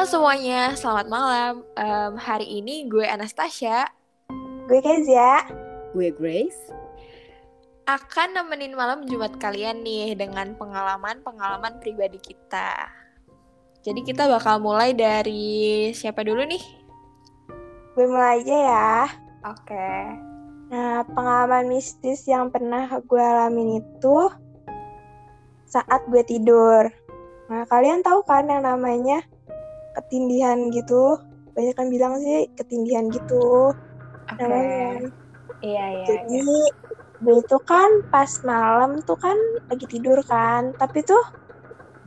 Halo semuanya, selamat malam. Um, hari ini gue Anastasia. Gue Kezia. Gue Grace. Akan nemenin malam Jumat kalian nih dengan pengalaman-pengalaman pribadi kita. Jadi kita bakal mulai dari siapa dulu nih? Gue mulai aja ya. Oke. Okay. Nah, pengalaman mistis yang pernah gue alamin itu saat gue tidur. Nah, kalian tahu kan yang namanya ketindihan gitu? Banyak kan bilang sih ketindihan gitu. Okay. Namanya. Iya, iya. Jadi, iya. gue itu kan pas malam tuh kan lagi tidur kan. Tapi tuh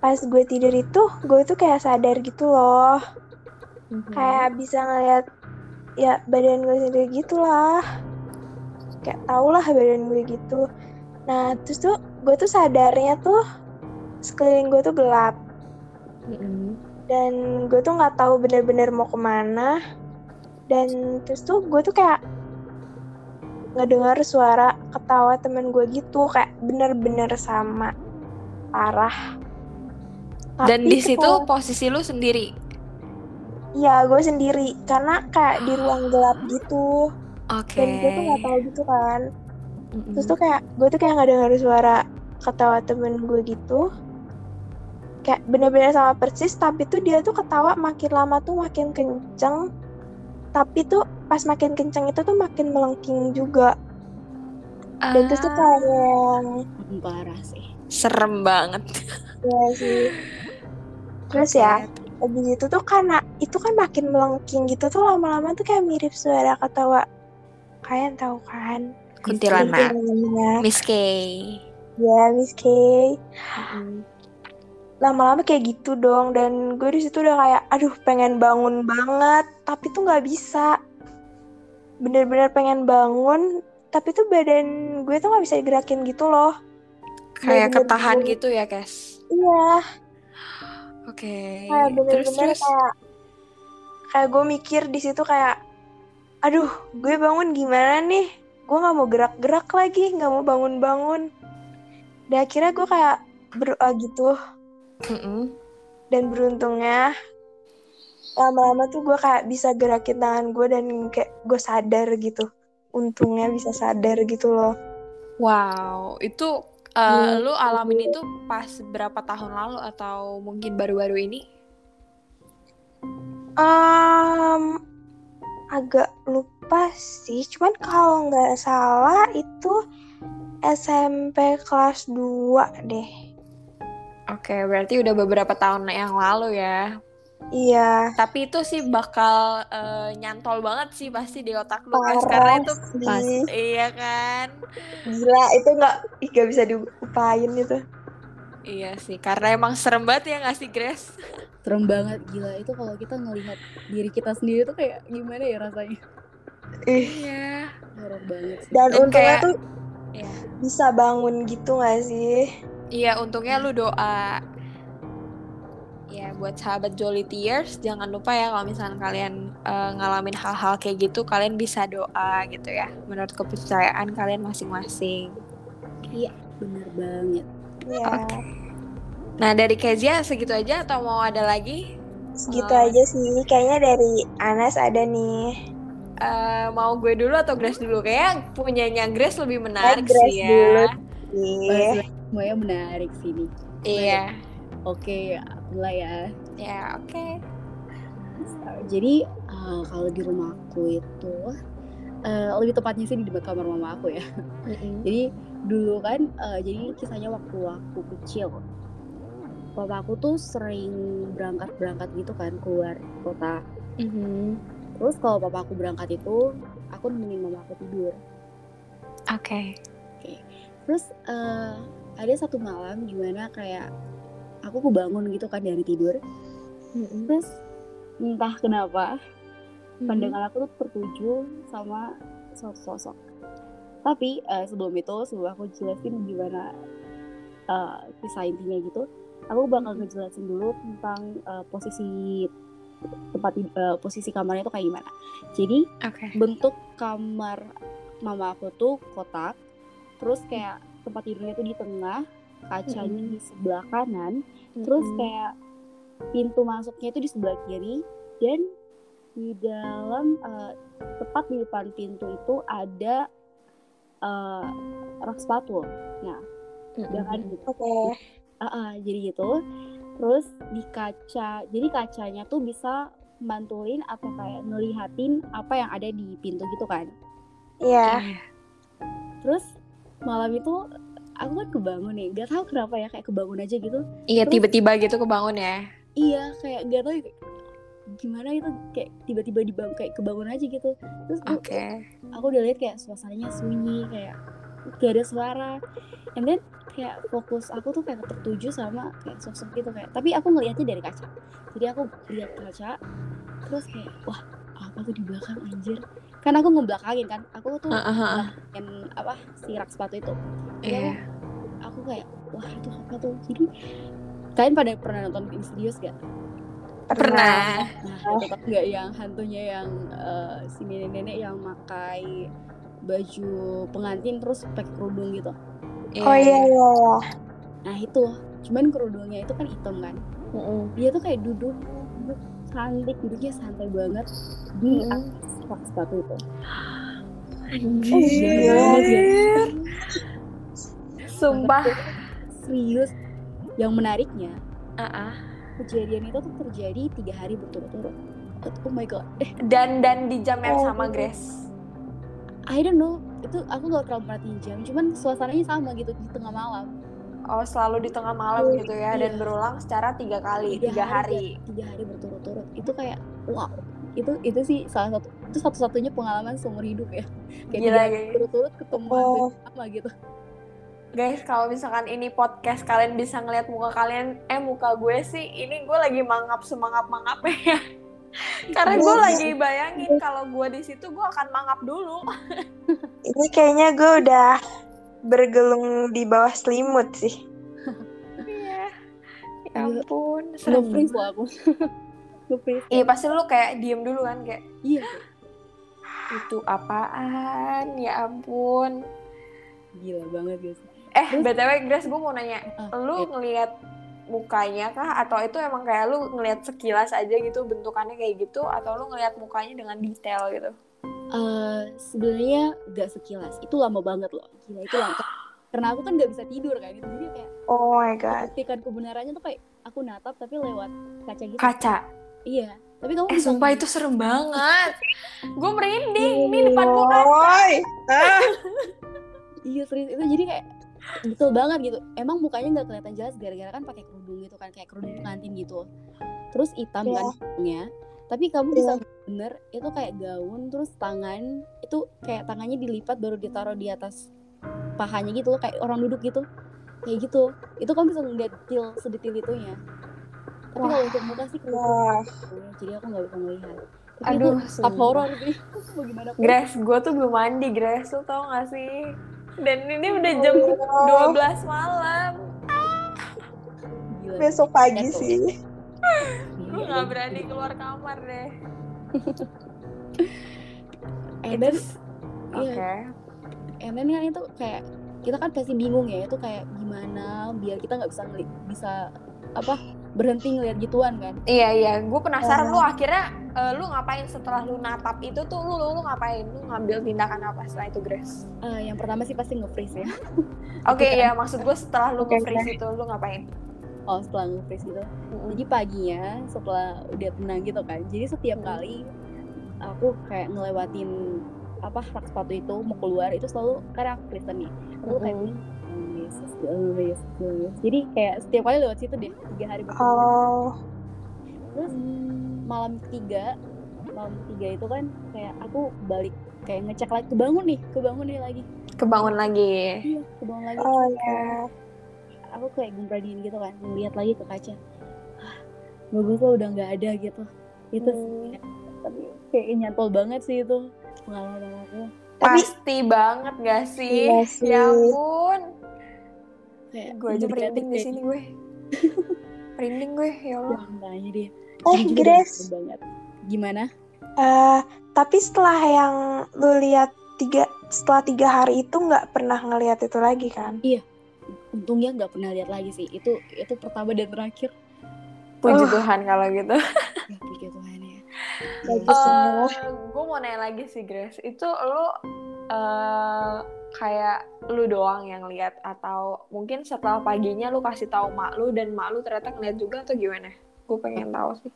pas gue tidur itu, gue tuh kayak sadar gitu loh. Mm-hmm. Kayak bisa ngeliat ya badan gue sendiri gitu lah. Kayak tau lah badan gue gitu. Nah, terus tuh gue tuh sadarnya tuh sekeliling gue tuh gelap mm-hmm. Dan gue tuh nggak tahu bener-bener mau ke mana dan terus tuh gue tuh kayak nggak dengar suara ketawa temen gue gitu kayak bener-bener sama parah dan di situ posisi lu sendiri Iya, gue sendiri karena kayak di ruang gelap gitu. Oke. Okay. Dan gue tuh nggak tahu gitu kan. Mm-hmm. Terus tuh kayak gue tuh kayak nggak dengar suara ketawa temen gue gitu kayak bener-bener sama persis tapi tuh dia tuh ketawa makin lama tuh makin kenceng. Tapi tuh pas makin kenceng itu tuh makin melengking juga. Dan terus tuh kayak yang parah sih. Serem banget. Ya sih. Terus ya habis itu tuh karena itu kan makin melengking gitu tuh lama-lama tuh kayak mirip suara ketawa. Kalian tahu kan? Kuntilanak. Miss K. Ya Miss K. Mm -hmm lama-lama kayak gitu dong. Dan gue di situ udah kayak aduh pengen bangun banget. Tapi tuh nggak bisa. Bener-bener pengen bangun tapi tuh badan gue tuh nggak bisa digerakin gitu loh. Kayak bener -bener ketahan gue... gitu ya Kes? Iya. Oke okay. kayak bener-bener kayak kayak gue mikir di situ kayak aduh gue bangun gimana nih? Gue nggak mau gerak-gerak lagi nggak mau bangun-bangun. Dan akhirnya gue kayak berdoa gitu Mm -mm. Dan beruntungnya lama-lama tuh gue kayak bisa gerakin tangan gue dan kayak gue sadar gitu. Untungnya bisa sadar gitu loh. Wow, itu uh, hmm. lu alamin itu pas berapa tahun lalu atau mungkin baru-baru ini? Um, agak lupa sih, cuman kalau nggak salah itu SMP kelas 2 deh. Oke, berarti udah beberapa tahun yang lalu ya. Iya. Tapi itu sih bakal uh, nyantol banget sih pasti di otak lu kan karena itu pas iya kan. Gila, itu nggak nggak bisa diupain itu. Iya sih, karena emang serem banget ya nggak sih Grace? Serem banget gila itu kalau kita ngelihat diri kita sendiri tuh kayak gimana ya rasanya? Iya. Horor banget sih. Dan, Dan untungnya kayak, tuh ya. bisa bangun gitu gak sih? Iya, untungnya lu doa. Ya, buat sahabat Jolly Tears, jangan lupa ya kalau misalnya kalian uh, ngalamin hal-hal kayak gitu, kalian bisa doa gitu ya. Menurut kepercayaan kalian masing-masing. Iya, benar banget. Iya. Oke. Okay. Nah, dari Kezia segitu aja atau mau ada lagi? Segitu uh, aja sih. Kayaknya dari Anas ada nih. Uh, mau gue dulu atau Grace dulu? Kayak punyanya Grace lebih menarik Grace sih ya. Dulu. Yeah semuanya menarik sini. Iya. Oke, okay, mulai ya. Ya, oke. Okay. Jadi uh, kalau di rumah aku itu uh, lebih tepatnya sih di dekat kamar mama aku ya. Mm-hmm. jadi dulu kan, uh, jadi kisahnya waktu aku kecil, papa aku tuh sering berangkat-berangkat gitu kan keluar kota. Mm-hmm. Terus kalau papa aku berangkat itu, aku nemenin mama aku tidur. Oke. Okay. Oke. Okay. Terus uh, ada satu malam gimana kayak aku kebangun gitu kan dari tidur mm-hmm. terus entah kenapa mm-hmm. pandangan aku tuh tertuju sama sosok-sosok tapi uh, sebelum itu sebelum aku jelasin gimana uh, kisah intinya gitu aku bakal ngejelasin dulu tentang uh, posisi tempat uh, posisi kamarnya itu kayak gimana jadi okay. bentuk kamar mama aku tuh kotak terus kayak tempat tidurnya tuh di tengah kacanya mm -hmm. di sebelah kanan mm -hmm. terus kayak pintu masuknya itu di sebelah kiri dan di dalam uh, tepat di depan pintu itu ada uh, rak sepatu. Nah, jangan gitu. Oke. Okay. Uh, uh, jadi gitu. Terus di kaca, jadi kacanya tuh bisa bantuin atau kayak ngelihatin apa yang ada di pintu gitu kan. Iya. Yeah. Terus malam itu aku kan kebangun nih, gak tahu kenapa ya kayak kebangun aja gitu. Iya tiba-tiba gitu kebangun ya. Iya kayak gak tahu gimana itu kayak tiba-tiba dibangun kayak kebangun aja gitu. Terus Oke. Okay. Aku udah lihat kayak suasananya sunyi kayak gak ada suara. And then kayak fokus aku tuh kayak tertuju sama kayak sosok gitu kayak tapi aku ngelihatnya dari kaca jadi aku lihat kaca terus kayak wah apa tuh di belakang anjir kan aku ngebelakangin kan aku tuh uh, uh, yang apa si rak sepatu itu yeah. aku, aku kayak wah itu apa tuh jadi kalian pada pernah nonton Insidious gak pernah nah itu kan nggak yang hantunya yang uh, si nenek-nenek yang pakai baju pengantin terus pakai kerudung gitu Yeah. Oh iya iya. Nah itu, cuman kerudungnya itu kan hitam kan. Mm -hmm. Dia tuh kayak duduk, duduk cantik, duduknya santai banget di -hmm. atas rak sepatu itu. Anjir. Sumpah. Serius. Yang menariknya, uh -uh. kejadian itu tuh terjadi tiga hari berturut-turut. Oh my god. Dan dan di jam yang oh. sama Grace. I don't know itu aku gak terlalu perhatiin jam cuman suasananya sama gitu di tengah malam oh selalu di tengah malam oh, gitu ya iya. dan berulang secara tiga kali tiga, tiga hari, hari. tiga hari berturut-turut itu kayak wow itu itu sih salah satu itu satu-satunya pengalaman seumur hidup ya kayak Gila, tiga berturut-turut ketemu oh. sama gitu guys kalau misalkan ini podcast kalian bisa ngeliat muka kalian eh muka gue sih ini gue lagi mangap semangap mangap ya karena gue lagi bayangin kalau gue di situ gue akan mangap dulu. Ini kayaknya gue udah bergelung di bawah selimut sih. Iya. ya ampun, serem freeze aku. Iya pasti lu kayak diem dulu kan kayak. Iya. Itu apaan? Ya ampun. Gila banget guys. Eh, Terus, BTW Grace gue mau nanya, uh, lu iya. ngelihat mukanya kah atau itu emang kayak lu ngelihat sekilas aja gitu bentukannya kayak gitu atau lu ngelihat mukanya dengan detail gitu? Uh, sebenarnya gak sekilas. Itu lama banget loh. Gila itu lama. Karena aku kan gak bisa tidur kan. Gitu jadi kayak oh my god. buktikan kebenarannya tuh kayak aku natap tapi lewat kaca gitu. Kaca? Iya. Tapi kamu eh, bisa sumpah itu serem banget. Gue merinding. Nih depan gue kaca ah. iya serius. Itu jadi kayak betul banget gitu. Emang mukanya nggak kelihatan jelas gara-gara kan pakai kerudung gitu kan kayak kerudung pengantin gitu. Terus hitam yeah. kan hidungnya tapi kamu yeah. bisa bener itu kayak gaun terus tangan itu kayak tangannya dilipat baru ditaruh di atas pahanya gitu loh kayak orang duduk gitu kayak gitu itu kan bisa ngeliat detail sedetil itunya tapi kalau untuk muka sih Wah. jadi aku nggak bisa melihat tapi Aduh, itu top horror sih bagaimana Grace gue tuh belum mandi Grace lo tau gak sih dan ini udah jam oh. 12 malam. Gila. Besok pagi sih. Gue gak berani keluar kamar deh. And then, Oke. Okay. And then kan itu kayak kita kan pasti bingung ya itu kayak gimana biar kita nggak bisa bisa apa berhenti ngeliat gituan kan? Iya iya. Gue penasaran uh, lu akhirnya uh, lu ngapain setelah lu natap itu tuh lu lu, lu ngapain? Lu ngambil tindakan apa setelah itu Grace? Uh, yang pertama sih pasti nge-freeze ya. Oke okay, ya maksud gue setelah lu nge-freeze itu lu ngapain oh setelah nge-freeze gitu mm-hmm. jadi paginya setelah udah tenang gitu kan jadi setiap mm-hmm. kali aku kayak ngelewatin apa rak sepatu itu mau keluar itu selalu karena aku Kristen nih aku kayak Yesus Yesus jadi kayak setiap kali lewat situ deh tiga hari berturut oh. terus malam ketiga malam ketiga itu kan kayak aku balik kayak ngecek lagi kebangun nih kebangun nih lagi kebangun lagi iya kebangun lagi oh ya yeah. Aku kayak gumpradiin gitu kan ngeliat lagi ke kaca. Bagus lo udah nggak ada gitu. Itu hmm. tapi kayak nyantol banget sih itu pengalaman aku. Pasti banget gak sih? Iya sih. Ya ampun. Kayak gue aja merinding di sini gue. Merinding gue ya Allah. Tanya dia eh Grace. banget. Gimana? Uh, tapi setelah yang lu lihat tiga setelah tiga hari itu nggak pernah ngelihat itu lagi kan? Iya untungnya nggak pernah lihat lagi sih itu itu pertama dan terakhir Puji Oh. Tuhan kalau gitu. ya puji Tuhan ya Bagus banget. gue mau nanya lagi sih Grace, itu lu eh kayak lu doang yang lihat atau mungkin setelah paginya lu kasih tahu mak lu dan mak lu ternyata ngeliat juga atau gimana? Gue pengen tahu sih.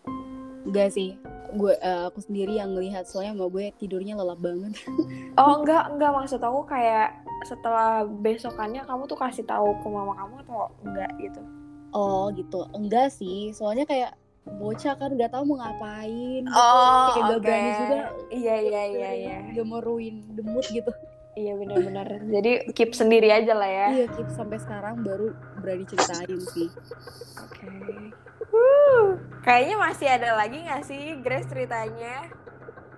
enggak sih gue eh, aku sendiri yang ngelihat soalnya sama gue tidurnya lelap banget Oh enggak enggak maksud aku kayak setelah besokannya kamu tuh kasih tahu ke mama kamu atau enggak gitu? oh gitu enggak sih soalnya kayak bocah kan nggak tahu mau ngapain gitu. Oh, kayak gak oke. berani juga Iya iya iya iya. gak mau ruin mood gitu Iya benar-benar. Jadi keep sendiri aja lah ya. iya keep sampai sekarang baru berani ceritain sih Oke. Wuh, Kayaknya masih ada lagi nggak sih Grace ceritanya?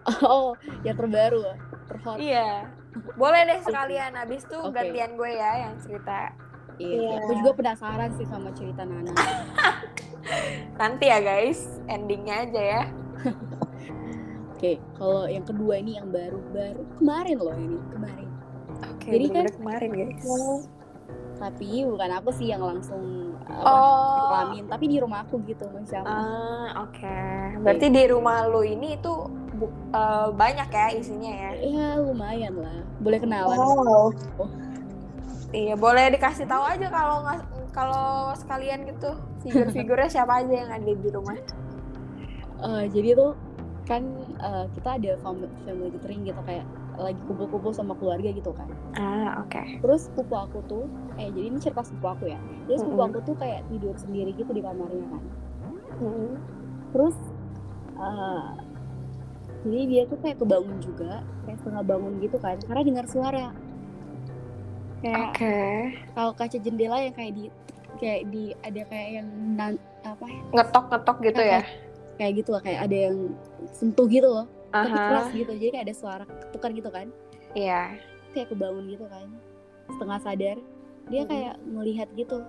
oh yang terbaru terhot Iya. Boleh deh sekalian abis itu Oke. gantian gue ya yang cerita. Iya, Iya. aku juga penasaran sih sama cerita Nana. Nanti ya guys, endingnya aja ya. Oke, kalau yang kedua ini yang baru-baru kemarin loh ini kemarin. Oke, Jadi kan- kemarin guys. Tapi bukan aku sih yang langsung apa, Oh. ngalamin, tapi di rumah aku gitu Allah. Ah, oke. Berarti di rumah lu ini itu bu- eh, banyak ya isinya ya? Ya lumayan lah, boleh kenalan. Wow. Iya, boleh dikasih tahu aja kalau kalau sekalian gitu figur-figurnya siapa aja yang ada di rumah. Eh, jadi tuh kan eh, kita ada fam- family gathering gitu kayak lagi kumpul-kumpul sama keluarga gitu kan. Ah, oke. Terus sepupu aku tuh, eh jadi ini cerita sepupu aku ya. Jadi sepupu Mm-mm. aku tuh kayak tidur sendiri gitu di kamarnya kan. Mm-mm. terus eh, jadi dia tuh kayak kebangun juga kayak setengah bangun gitu kan karena dengar suara kayak Oke. kalau kaca jendela yang kayak di kayak di ada kayak yang nan, apa ya, Ngetok-ngetok gitu ya? kayak gitu lah kayak ada yang sentuh gitu loh tapi Aha. keras gitu jadi kayak ada suara ketukan gitu kan Iya. kayak kebangun gitu kan setengah sadar dia Mm-mm. kayak melihat gitu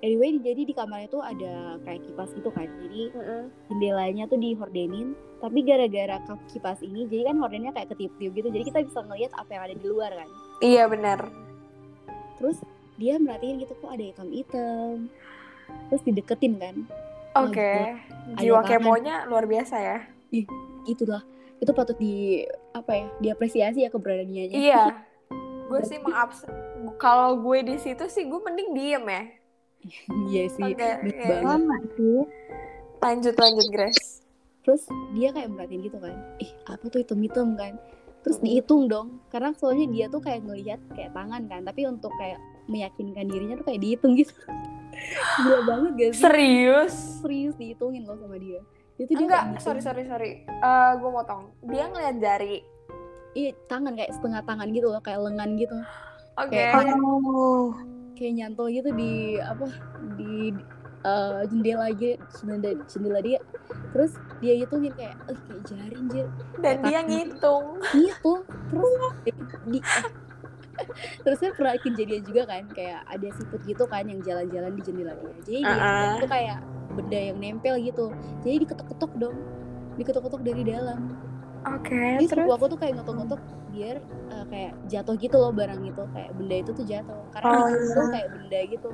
anyway jadi di kamarnya tuh ada kayak kipas gitu kan jadi Mm-mm. jendelanya tuh dihordenin tapi gara-gara kipas ini jadi kan hordennya kayak ketiup-tiup gitu jadi kita bisa ngelihat apa yang ada di luar kan Iya benar. terus dia merhatiin gitu kok ada hitam-hitam terus dideketin kan Oke. ada Jiwa tangan. keponya luar biasa ya. itulah itu patut di apa ya diapresiasi ya keberaniannya Iya. Gue sih mengabs kalau gue di situ sih gue mending diem ya. Iya sih iya. banget Lama sih. Lanjut lanjut Grace. terus dia kayak merhatiin gitu kan ih apa tuh hitam-hitam kan terus dihitung dong karena soalnya dia tuh kayak ngelihat kayak tangan kan tapi untuk kayak meyakinkan dirinya tuh kayak dihitung gitu gila banget gak sih Serius? serius dihitungin loh sama dia itu dia Enggak, kayak sorry sorry sorry. Eh gue motong. Dia ngeliat jari. iya tangan kayak setengah tangan gitu loh kayak lengan gitu Oke. Kayak- Oh. Kayak nyantol gitu di apa di eh, jendela aja jendela, jendela dia. Terus dia hitungin kayak eh kayak jari anjir. Dan dia ngitung. gitu terus di, di- eh, terus kan pernah kejadian juga kan kayak ada siput gitu kan yang jalan-jalan di jendela dia. Jadi dia Uh-uh. itu kayak benda yang nempel gitu. Jadi diketok-ketok dong. Diketok-ketok dari dalam Oke, Jadi terus sepupu aku tuh kayak ngetok-ngetok biar eh, kayak jatuh gitu loh barang itu kayak benda itu tuh jatuh karena Oh, itu iya. kayak benda gitu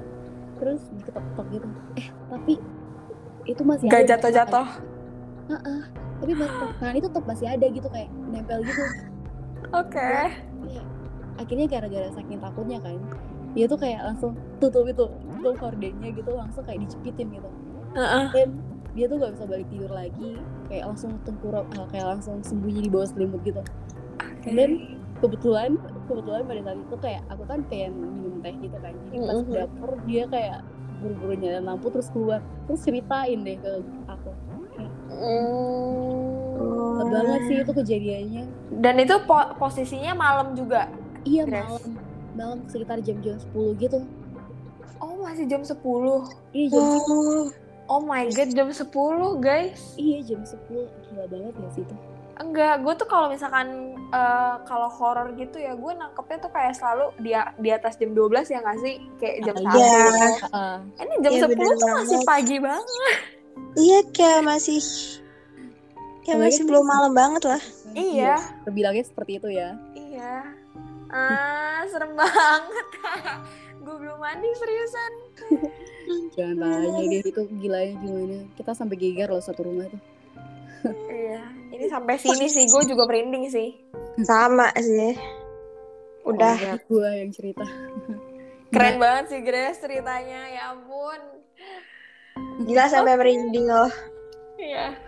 terus diketok-ketok gitu eh tapi itu masih gak ada jatuh-jatuh. Heeh. tapi tangan itu tetap masih ada gitu kayak nempel gitu Oke. Iya. akhirnya gara-gara saking takutnya kan dia tuh kayak langsung tutup itu tutup hordennya gitu langsung kayak dicepitin gitu Heeh. dan dia tuh gak bisa balik tidur lagi kayak langsung tengkurap eh, kayak langsung sembunyi di bawah selimut gitu dan kebetulan kebetulan pada saat itu kayak aku kan pengen minum teh gitu kan jadi pas Mhm. ke dapur dia kayak buru-buru nyalain lampu terus keluar terus ceritain deh ke aku Hmm. Gak banget sih itu kejadiannya Dan itu po- posisinya malam juga. iya Grace. malam malam sekitar jam-jam 10 gitu Oh, masih jam 10. iya jam Oh. Oh my god, jam 10, guys. iya jam 10 gila banget ya sih itu Enggak, gue tuh kalau misalkan eh, kalau horor gitu ya, gue nangkepnya tuh kayak selalu di, di atas jam 12 ya nggak sih? Kayak jam Ah, 1. iya. Heeh. Ini jam Iya, 10 bener tuh masih banget. pagi banget. Iya kayak masih kayak Apalagi masih belum masih- malam banget lah. Iya. terbilangnya seperti itu ya Iya. Ah, serem banget. gue belum mandi seriusan. Jangan tanya deh itu gilanya gimana. Kita sampai geger loh satu rumah itu. Iya, ini sampai sini sih gue juga merinding sih. Sama sih. Udah. Oh, gue yang cerita. Keren banget sih Grace ceritanya, ya ampun. Gila sampai merinding loh. Iya.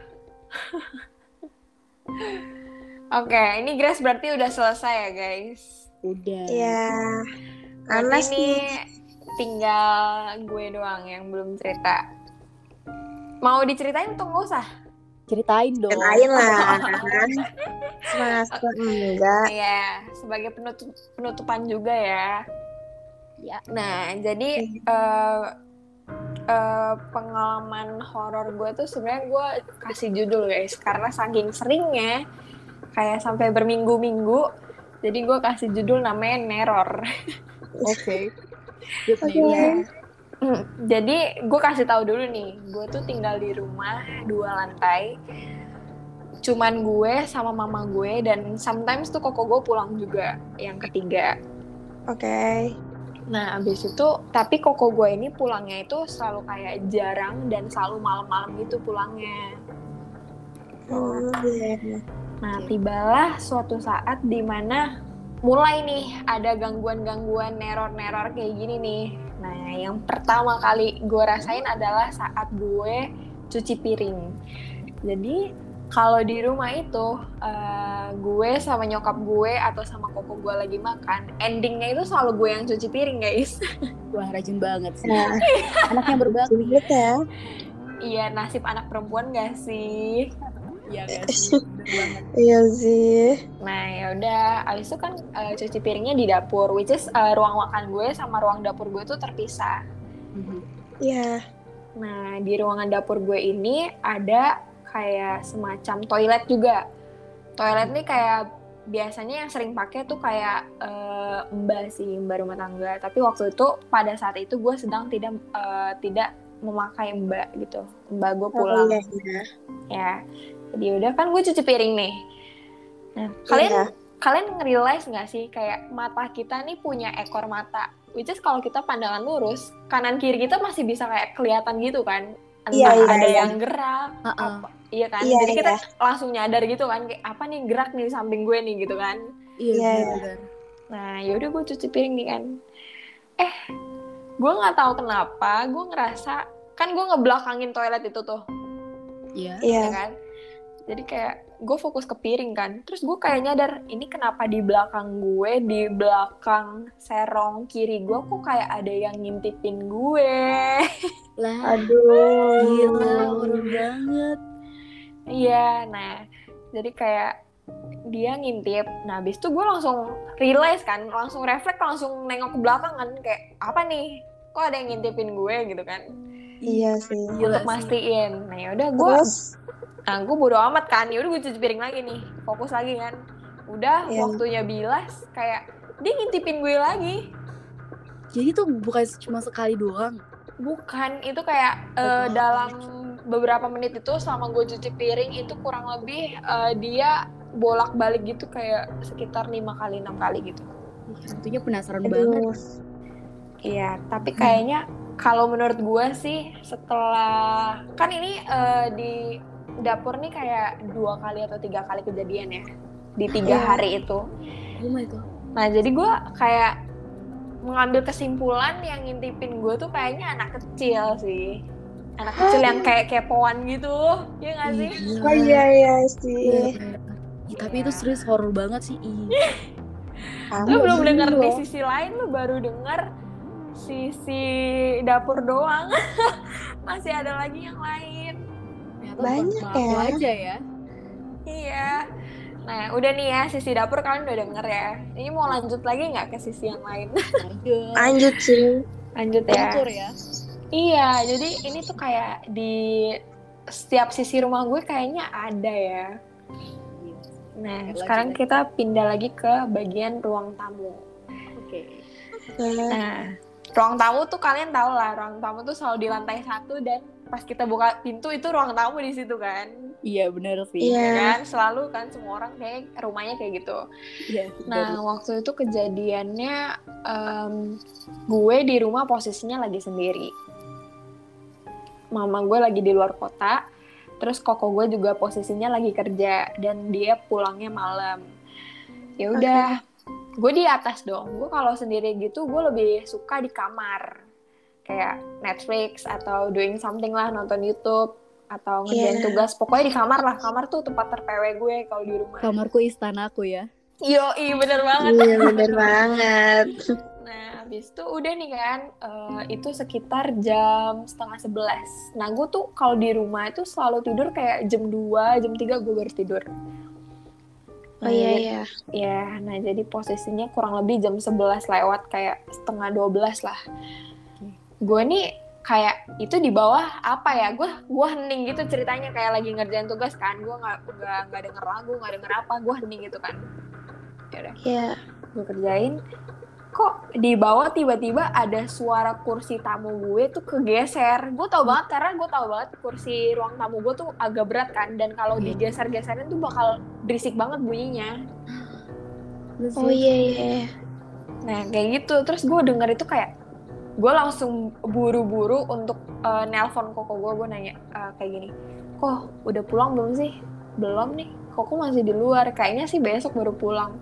Oke, ini Grace berarti udah selesai ya guys. Udah. Iya. Karena ini sih. Tinggal gue doang yang belum cerita. Mau diceritain atau nggak usah? Ceritain dong. Ceritain lah. Masa enggak? Iya, sebagai penutup penutupan juga ya. Ya. Nah, jadi eh eh, pengalaman horor gue tuh sebenarnya gue kasih judul guys, karena saking seringnya kayak sampai berminggu-minggu, jadi gue kasih judul namanya Neror. Oke. Good Name. Iya. Hmm, Jadi gue kasih tahu dulu nih, gue tuh tinggal di rumah dua lantai. Cuman gue sama mama gue dan sometimes tuh koko gue pulang juga yang ketiga. Oke. Nah abis itu, tapi koko gue ini pulangnya itu selalu kayak jarang dan selalu malam-malam gitu pulangnya. Hmm, iya. Nah tibalah suatu saat di mana mulai nih ada gangguan-gangguan neror-neror kayak gini nih. Nah yang pertama kali gue rasain adalah saat gue cuci piring. Jadi kalau di rumah itu eh, gue sama nyokap gue atau sama koko gue lagi makan, endingnya itu selalu gue yang cuci piring guys. Wah rajin banget sih. Nah, Anaknya berbakti. ya. iya nasib anak perempuan gak sih? Iya sih? Bener banget. Iya sih. Nah ya udah, abis itu kan eh, cuci piringnya di dapur, which is eh, ruang makan gue sama ruang dapur gue tuh terpisah. Mhm. Iya. Nah di ruangan dapur gue ini ada kayak semacam toilet juga. Toilet nih kayak biasanya yang sering pakai tuh kayak eh, mbak sih mbak rumah tangga. Tapi waktu itu pada saat itu gue sedang tidak eh, tidak memakai mbak gitu. Mbak gue pulang. Oh, iya, iya. ya jadi udah kan gue cuci piring nih nah kalian Iya. kalian nge-realize nggak sih kayak mata kita nih punya ekor mata which is kalau kita pandangan lurus kanan kiri kita masih bisa kayak kelihatan gitu kan entah Iya, iya, ada iya. yang gerak Uh-uh. apa iya kan Iya, jadi kita iya. langsung nyadar gitu kan kayak apa nih gerak nih di samping gue nih gitu kan Iya Iya, iya. Nah, yaudah gue cuci piring nih kan. Eh, gue nggak tahu kenapa, gue ngerasa kan gue ngebelakangin toilet itu tuh, Iya. Iya. ya kan? Jadi kayak gue fokus ke piring kan, terus gue kayak nyadar ini kenapa di belakang gue, di belakang serong kiri gue kok kayak ada yang ngintipin gue. Lah. Aduh. Gila, horor banget. Iya, nah jadi kayak dia ngintip. Nah, habis itu gue langsung realize kan, langsung refleks, langsung nengok ke belakang kan, kayak apa nih? Kok ada yang ngintipin gue gitu kan? Iya sih. Gila Untuk sih. mastiin. Nah, yaudah gue, Terus nah gue bodo amat kan. Yaudah gue cuci piring lagi nih, fokus lagi kan. Udah Iya. waktunya bilas, kayak dia ngintipin gue lagi. Jadi tuh bukan cuma sekali doang. Bukan, itu kayak Betul. dalam beberapa menit itu selama gue cuci piring itu kurang lebih eh, dia bolak-balik gitu kayak sekitar lima kali enam kali gitu. Tentunya penasaran banget. aduh. Iya, tapi kayaknya kalau menurut gue sih setelah kan ini eh, di dapur nih kayak dua kali atau tiga kali kejadian ya di tiga Iya. hari itu. Oh my god. Nah jadi gue kayak mengambil kesimpulan yang ngintipin gue tuh kayaknya anak kecil sih, anak kecil yang kayak kepoan gitu, ya nggak sih? Gila. Oh iya iya Iya, sih. bener. Ih, tapi itu serius horor banget sih. Ih. Lu Kamu belum denger di sisi lain, lu baru denger sisi dapur doang. Masih ada lagi yang lain. Banyak ya. aja ya. Iya. Nah, udah nih ya sisi dapur kalian udah denger ya. Ini mau lanjut lagi nggak ke sisi yang lain? Lanjut. Lanjut sih. lanjut ya. Ya. Iya, jadi ini tuh kayak di setiap sisi rumah gue kayaknya ada ya. Nah, Lanjut sekarang kita pindah lagi ke bagian ruang tamu. Oke. Nah, ruang tamu tuh kalian tahu lah, ruang tamu tuh selalu di lantai satu dan pas kita buka pintu itu ruang tamu di situ kan. Iya bener sih. Iya. Ya kan? Selalu kan semua orang kayak rumahnya kayak gitu. Iya. Nah, waktu itu kejadiannya em, gue di rumah posisinya lagi sendiri. mama gue lagi di luar kota terus koko gue juga posisinya lagi kerja dan dia pulangnya malam ya udah gue di atas dong gue kalau sendiri gitu gue lebih suka di kamar kayak Netflix atau doing something lah nonton YouTube atau ngerjain Yeah. tugas pokoknya di kamar lah kamar tuh tempat terpewe gue kalau di rumah Kamarku istanaku ya. yo bener banget Iya bener banget. Nah, habis itu udah nih kan, eh, itu sekitar jam setengah sebelas. Nah, gue tuh kalau di rumah itu selalu tidur kayak jam 2, jam 3 gue baru tidur. Oh iya iya. Ya, nah jadi posisinya kurang lebih jam 11 lewat kayak setengah 12 lah. Gue nih kayak itu di bawah apa ya? Gue gua hening gitu ceritanya kayak lagi ngerjain tugas kan. Gue nggak nggak nggak denger lagu, nggak denger apa. Gue hening gitu kan. Ya udah Iya. gue kerjain kok di bawah tiba-tiba ada suara kursi tamu gue tuh kegeser gue tau banget karena gue tau banget kursi ruang tamu gue tuh agak berat kan dan kalau Iya. digeser-geserin tuh bakal berisik banget bunyinya Oh iya iya. nah kayak gitu terus gue denger itu kayak gue langsung buru-buru untuk eh, nelpon koko gue gue nanya eh, kayak gini kok udah pulang belum sih belum nih koko masih di luar kayaknya sih besok baru pulang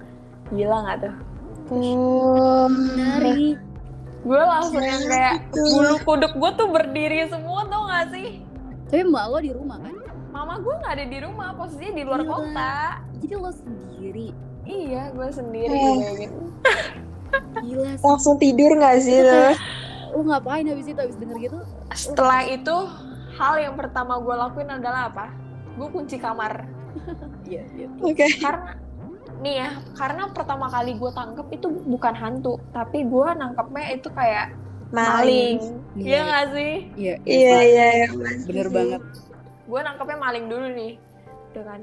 gila nggak tuh Oh. menarik. gue langsung yang kayak bulu kuduk gue tuh berdiri semua tau gak sih Tapi mbak lo di rumah kan? mama gue nggak ada di rumah posisinya di luar Gila. kota Jadi lo sendiri. iya gue sendiri Eh. Gila sih. Langsung tidur nggak sih lo? Lo ngapain habis itu? Habis denger gitu? setelah itu hal yang pertama gue lakuin adalah apa gue kunci kamar Iya, iya. Oke. karena nih ya karena pertama kali gue tangkep itu bukan hantu tapi gue nangkepnya itu kayak maling, Iya. Iya nggak sih Iya, Iya iya iya. Bener banget. gue nangkepnya maling dulu nih udah kan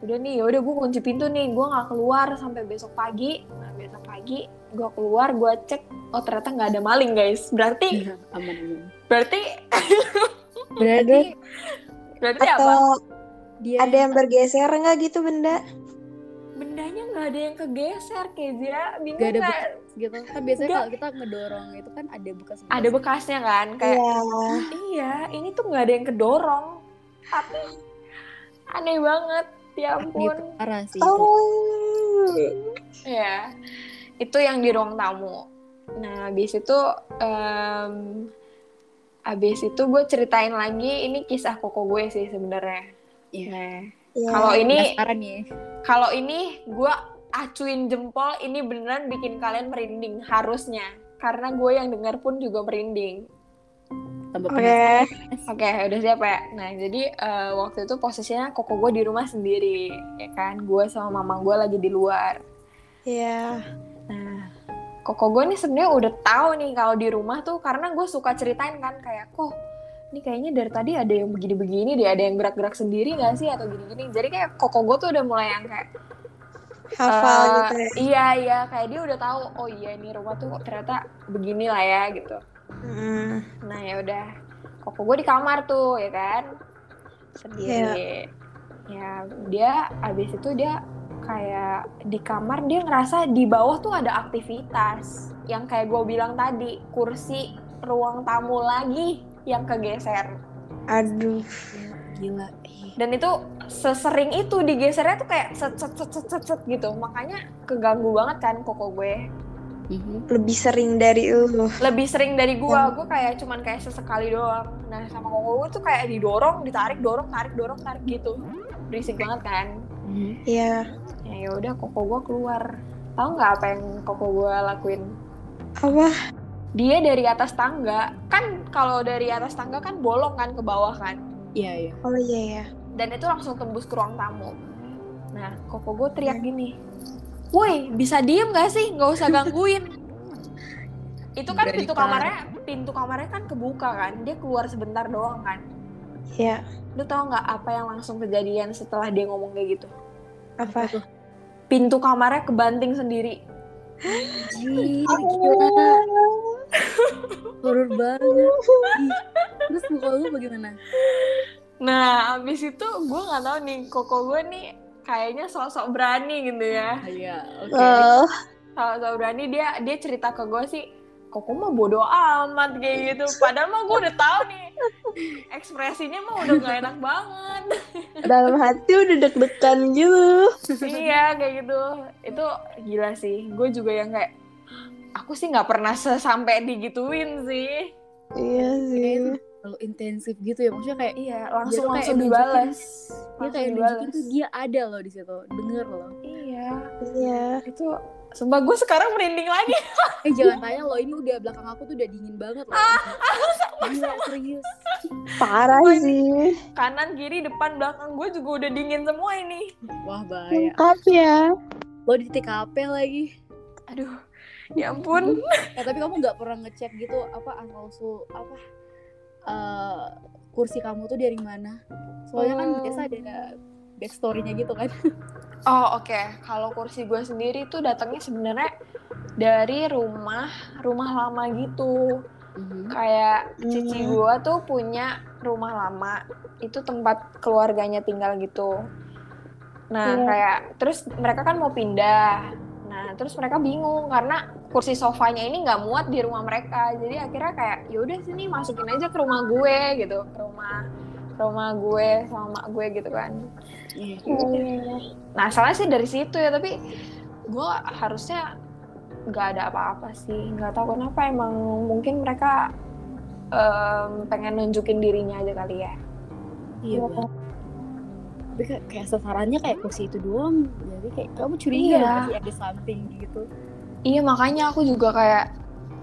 udah nih ya udah gue kunci pintu nih gue nggak keluar sampai besok pagi nah besok pagi gue keluar gue cek oh ternyata nggak ada maling guys berarti aman aman. berarti Berarti berarti apa Atau dia ada yang bergeser nggak gitu benda? bendanya nggak ada yang kegeser Kezia bingung Nggak ada gitu. Kan biasanya kalau kita ngedorong itu kan ada bekas. ada bekasnya kan kayak Iya. iya ini tuh nggak ada yang kedorong tapi aneh banget ya ampun parah sih itu. Oh. Ya, itu yang di ruang tamu. Nah, habis itu, em, habis itu gue ceritain lagi. Ini kisah koko gue sih sebenarnya. Iya. Nah, Iya. kalau ini, kalau ini gue acuin jempol. Ini beneran bikin kalian merinding harusnya, karena gue yang dengar pun juga merinding. Oke. penasaran. Oke, udah siap ya. Nah, jadi eh, waktu itu posisinya koko gue di rumah sendiri, ya kan? Gue sama mama gue lagi di luar. Iya. Nah, koko gue nih sebenarnya udah tahu nih kalau di rumah tuh karena gue suka ceritain kan kayak kok ini kayaknya dari tadi ada yang begini-begini deh, ada yang gerak-gerak sendiri gak sih atau gini-gini. Jadi kayak koko gue tuh udah mulai yang kayak Hafal eh, gitu ya. Iya iya kayak dia udah tahu oh iya ini rumah tuh ternyata begini lah ya gitu. Hmm. Nah ya udah koko gue di kamar tuh ya kan sendiri. Ya dia abis itu dia kayak di kamar dia ngerasa di bawah tuh ada aktivitas yang kayak gue bilang tadi kursi ruang tamu lagi yang kegeser Aduh. Gila. Ih, dan itu sesering itu digesernya tuh kayak set set set set set, set gitu makanya keganggu banget kan koko gue mhm. Lebih sering dari lu. lebih sering dari gue Ya. gue kayak cuman kayak sesekali doang nah sama koko gue tuh kayak didorong ditarik dorong tarik dorong tarik gitu berisik banget kan Iya. ya ya udah koko gue keluar. Tahu nggak apa yang koko gue lakuin? Apa? dia dari atas tangga. Kan kalau dari atas tangga kan bolong kan ke bawah kan? Iya, iya. Oh iya ya. dan itu langsung tembus ke ruang tamu. Nah koko gue teriak gini woi bisa diem gak sih? Nggak usah gangguin. Itu kan Berani pintu kamarnya pintu kamarnya kan kebuka kan? Dia keluar sebentar doang kan Iya. lu tau nggak apa yang langsung kejadian setelah dia ngomong kayak gitu Apa? pintu kamarnya kebanting sendiri Anjir, gila. Horor banget. Ih, Terus muka lu bagaimana? Nah, abis itu gue nggak tahu nih, koko gue nih kayaknya sok-sok berani gitu ya. Ah, Iya, oke. Oh. Sok-sok berani dia dia cerita ke gue sih, kok mah bodoh amat kayak gitu. Padahal mah gue udah tahu nih. Ekspresinya mah udah gak enak banget. Dalam hati udah deg-degan juga iya kayak gitu. Itu gila sih. Gue juga yang kayak aku sih nggak pernah sesampai digituin sih. Iya sih. Terlalu intensif gitu ya. Maksudnya kayak iya langsung langsung dibalas dia kayak nunjukin tuh dia ada loh di situ. Denger loh. Iya. Iya. Itu Sumpah gue sekarang merinding lagi. Eh jangan tanya loh ini udah belakang aku tuh udah dingin banget loh. Gila serius. Parah Wah, sih. Kanan, kiri, depan, belakang Gue juga udah dingin semua ini. Wah bahaya. Lengkap ya. Lo di TKP lagi. Aduh Ya ampun. Eh tapi kamu nggak pernah ngecek gitu apa asal usul apa eh, kursi kamu tuh dari mana? Soalnya kan Hmm. biasa ada backstory-nya gitu kan. Oh oke. Kalau kursi gue sendiri tuh datangnya sebenarnya Dari rumah Rumah lama gitu. Kayak cici Hmm. gue tuh punya rumah lama. Itu tempat keluarganya tinggal gitu. Nah Iya. kayak Terus mereka kan mau pindah. Nah terus mereka bingung Karena kursi sofanya ini nggak muat di rumah mereka. Jadi akhirnya kayak yaudah sini masukin aja ke rumah gue gitu. Ke rumah ke rumah gue sama mak gue gitu kan Iya. Nah, salah sih dari situ ya, tapi gue harusnya nggak ada apa-apa sih. Nggak tahu kenapa emang mungkin mereka em, pengen nunjukin dirinya aja kali ya. iya Bang. tapi kayak, kayak sasarannya kayak kursi itu doang jadi kayak kamu curiga Iya. sih ada something gitu Iya, makanya aku juga kayak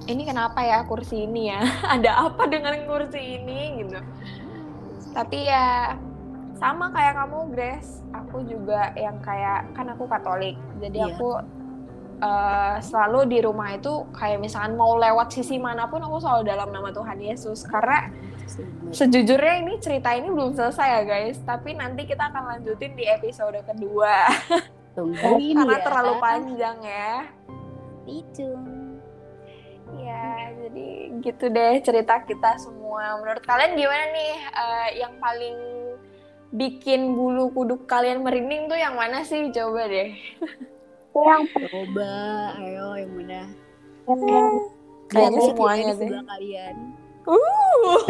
ini kenapa ya kursi ini ya? ada apa dengan kursi ini gitu. Tapi ya sama kayak kamu, Grace. Aku juga yang kayak kan aku Katolik. Jadi Iya. aku eh, selalu di rumah itu kayak misalkan mau lewat sisi mana pun aku selalu dalam nama Tuhan Yesus. Karena sejujurnya ini cerita ini belum selesai ya guys. Tapi nanti kita akan lanjutin di episode kedua. Tungguin karena ya. terlalu panjang ya. Itu ya jadi gitu deh cerita kita semua. Menurut kalian gimana nih Eh, yang paling bikin bulu kuduk kalian merinding tuh yang mana sih? Coba deh. Yang coba ayo yang mana? Kayaknya semuanya deh. kalian. Uh.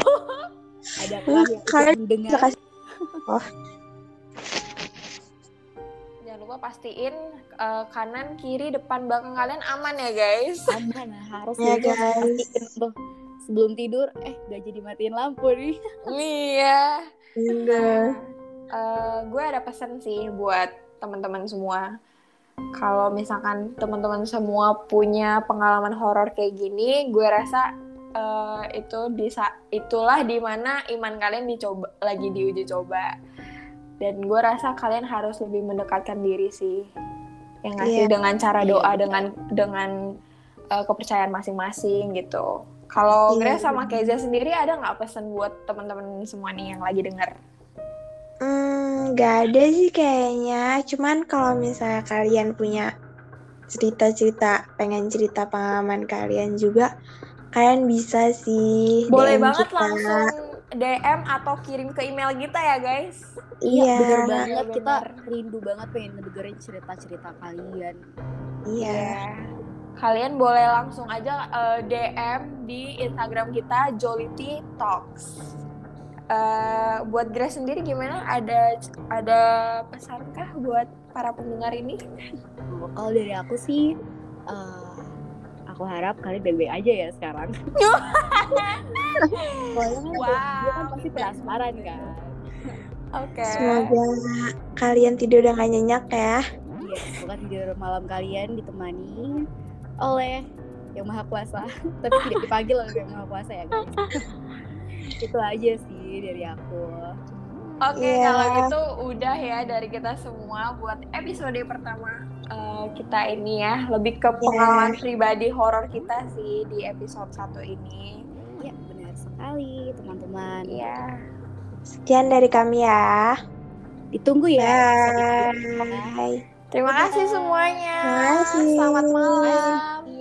Ada yang Kalian mendengar bisa kasih jangan lupa pastiin eh, kanan kiri depan belakang kalian aman ya guys. Aman harus Ya, gitu. guys. Pastiin tuh. Sebelum tidur eh gak jadi matiin lampu nih. Iya. Bener. Eh, gue ada pesan sih buat teman-teman semua. Kalau misalkan teman-teman semua punya pengalaman horor kayak gini, gue rasa eh, itu bisa itulah di mana iman kalian dicoba lagi diuji coba. Dan gue rasa kalian harus lebih mendekatkan diri sih, yang ngasih Iya. dengan cara Iya, doa betul. dengan dengan eh, kepercayaan masing-masing gitu. Kalau Iya, Grace sama. Keza sendiri ada nggak pesan buat teman-teman semua nih yang lagi denger? Nggak ada sih kayaknya. Cuman kalau misalnya kalian punya cerita-cerita, pengen cerita pengalaman kalian juga, kalian bisa sih Boleh DM banget kita. langsung DM atau kirim ke email kita ya guys. Iya, Iya, bener banget Iya, kita bener. rindu banget pengen ngedengerin cerita-cerita kalian. iya. Kalian boleh langsung aja eh, DM di Instagram kita Jolity Talks. Eh, buat Grace sendiri gimana? Ada ada pesankah buat para pendengar ini? Kalau dari aku sih, eh, aku harap kalian baik-baik aja ya sekarang. Soalnya kan Wow, dia kan pasti penasaran kan. Oke. Semoga kalian tidur udah gak nyenyak ya. Iya, semoga tidur malam kalian ditemani oleh yang maha kuasa. Tapi tidak dipanggil oleh yang maha kuasa ya guys. Itu aja sih dari aku. Oke, Iya. kalau gitu udah ya dari kita semua buat episode pertama eh, kita ini ya. Lebih ke pengalaman pribadi horor kita sih di episode satu ini. Ya, benar sekali teman-teman. Iya. Sekian dari kami ya. Ditunggu ya. episode kedua. Bye. Terima kasih semuanya. Terima kasih. Selamat malam.